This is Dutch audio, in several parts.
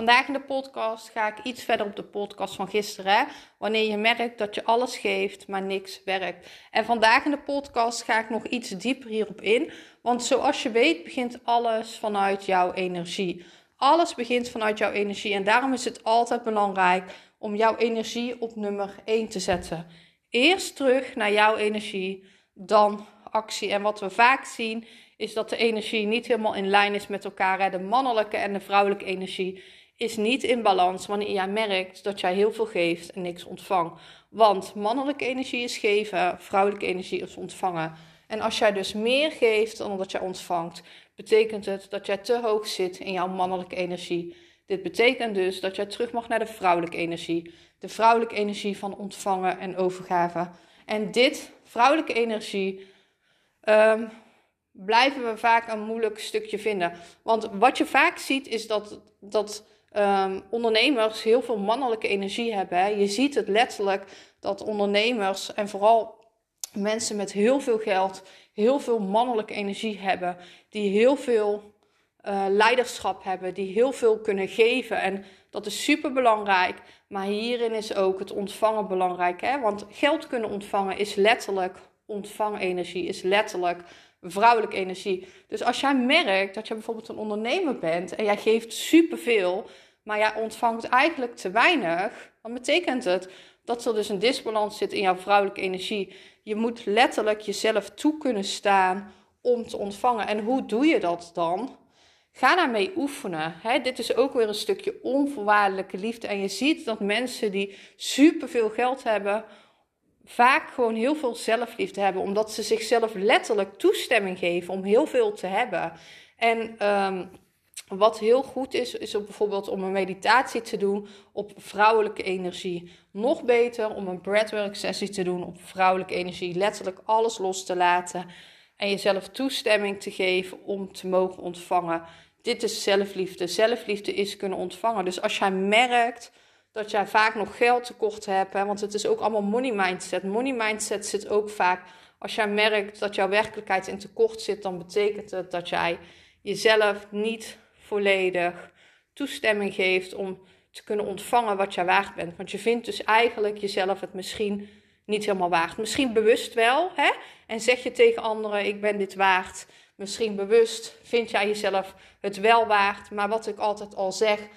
Vandaag in de podcast ga ik iets verder op de podcast van gisteren. Wanneer je merkt dat je alles geeft, maar niks werkt. En vandaag in de podcast ga ik nog iets dieper hierop in. Want zoals je weet begint alles vanuit jouw energie. Alles begint vanuit jouw energie. En daarom is het altijd belangrijk om jouw energie op nummer 1 te zetten. Eerst terug naar jouw energie, dan actie. En wat we vaak zien is dat de energie niet helemaal in lijn is met elkaar. De mannelijke en de vrouwelijke energie is niet in balans wanneer jij merkt dat jij heel veel geeft en niks ontvangt. Want mannelijke energie is geven, vrouwelijke energie is ontvangen. En als jij dus meer geeft dan dat jij ontvangt, betekent het dat jij te hoog zit in jouw mannelijke energie. Dit betekent dus dat jij terug mag naar de vrouwelijke energie. De vrouwelijke energie van ontvangen en overgave. En dit, vrouwelijke energie, um, blijven we vaak een moeilijk stukje vinden. Want wat je vaak ziet is dat, dat um, ondernemers heel veel mannelijke energie hebben. Je ziet het letterlijk dat ondernemers en vooral mensen met heel veel geld heel veel mannelijke energie hebben. Die heel veel uh, leiderschap hebben, die heel veel kunnen geven. En dat is super belangrijk. Maar hierin is ook het ontvangen belangrijk. Hè? Want geld kunnen ontvangen is letterlijk ontvangenergie, is letterlijk vrouwelijke energie. Dus als jij merkt dat je bijvoorbeeld een ondernemer bent en jij geeft superveel, maar jij ontvangt eigenlijk te weinig, dan betekent het dat er dus een disbalans zit in jouw vrouwelijke energie. Je moet letterlijk jezelf toe kunnen staan om te ontvangen. En hoe doe je dat dan? Ga daarmee oefenen. dit is ook weer een stukje onvoorwaardelijke liefde. En je ziet dat mensen die superveel geld hebben, vaak gewoon heel veel zelfliefde hebben, omdat ze zichzelf letterlijk toestemming geven om heel veel te hebben. En um, wat heel goed is, is bijvoorbeeld om een meditatie te doen op vrouwelijke energie. Nog beter om een breathwork sessie te doen op vrouwelijke energie. Letterlijk alles los te laten en jezelf toestemming te geven om te mogen ontvangen. Dit is zelfliefde. Zelfliefde is kunnen ontvangen. Dus als jij merkt dat jij vaak nog geld tekort hebt, hè, want het is ook allemaal money mindset. Money mindset zit ook vaak als jij merkt dat jouw werkelijkheid in tekort zit, dan betekent het dat jij jezelf niet volledig toestemming geeft om te kunnen ontvangen wat jij waard bent. Want je vindt dus eigenlijk jezelf het misschien niet helemaal waard. Misschien bewust wel, hè? En zeg je tegen anderen: Ik ben dit waard. Misschien bewust vind jij jezelf het wel waard. Maar wat ik altijd al zeg,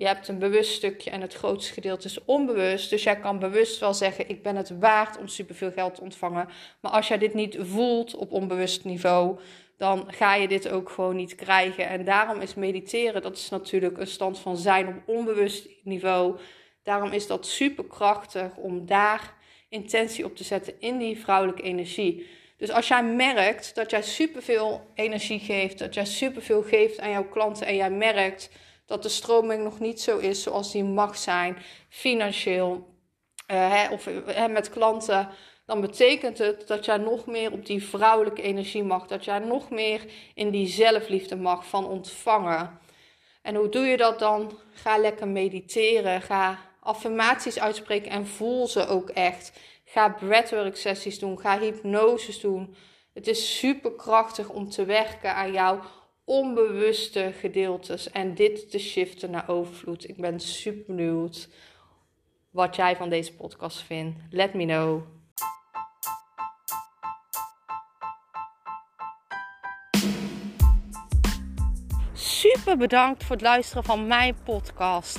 je hebt een bewust stukje en het grootste gedeelte is onbewust. Dus jij kan bewust wel zeggen: Ik ben het waard om superveel geld te ontvangen. Maar als jij dit niet voelt op onbewust niveau, dan ga je dit ook gewoon niet krijgen. En daarom is mediteren, dat is natuurlijk een stand van zijn op onbewust niveau. Daarom is dat super krachtig om daar intentie op te zetten in die vrouwelijke energie. Dus als jij merkt dat jij superveel energie geeft, dat jij superveel geeft aan jouw klanten en jij merkt dat de stroming nog niet zo is zoals die mag zijn, financieel uh, hè, of hè, met klanten dan betekent het dat jij nog meer op die vrouwelijke energie mag. Dat jij nog meer in die zelfliefde mag van ontvangen. En hoe doe je dat dan? Ga lekker mediteren. Ga affirmaties uitspreken en voel ze ook echt. Ga breathwork sessies doen. Ga hypnoses doen. Het is super krachtig om te werken aan jouw onbewuste gedeeltes en dit te shiften naar overvloed. Ik ben super benieuwd wat jij van deze podcast vindt. Let me know. super bedankt voor het luisteren van mijn podcast.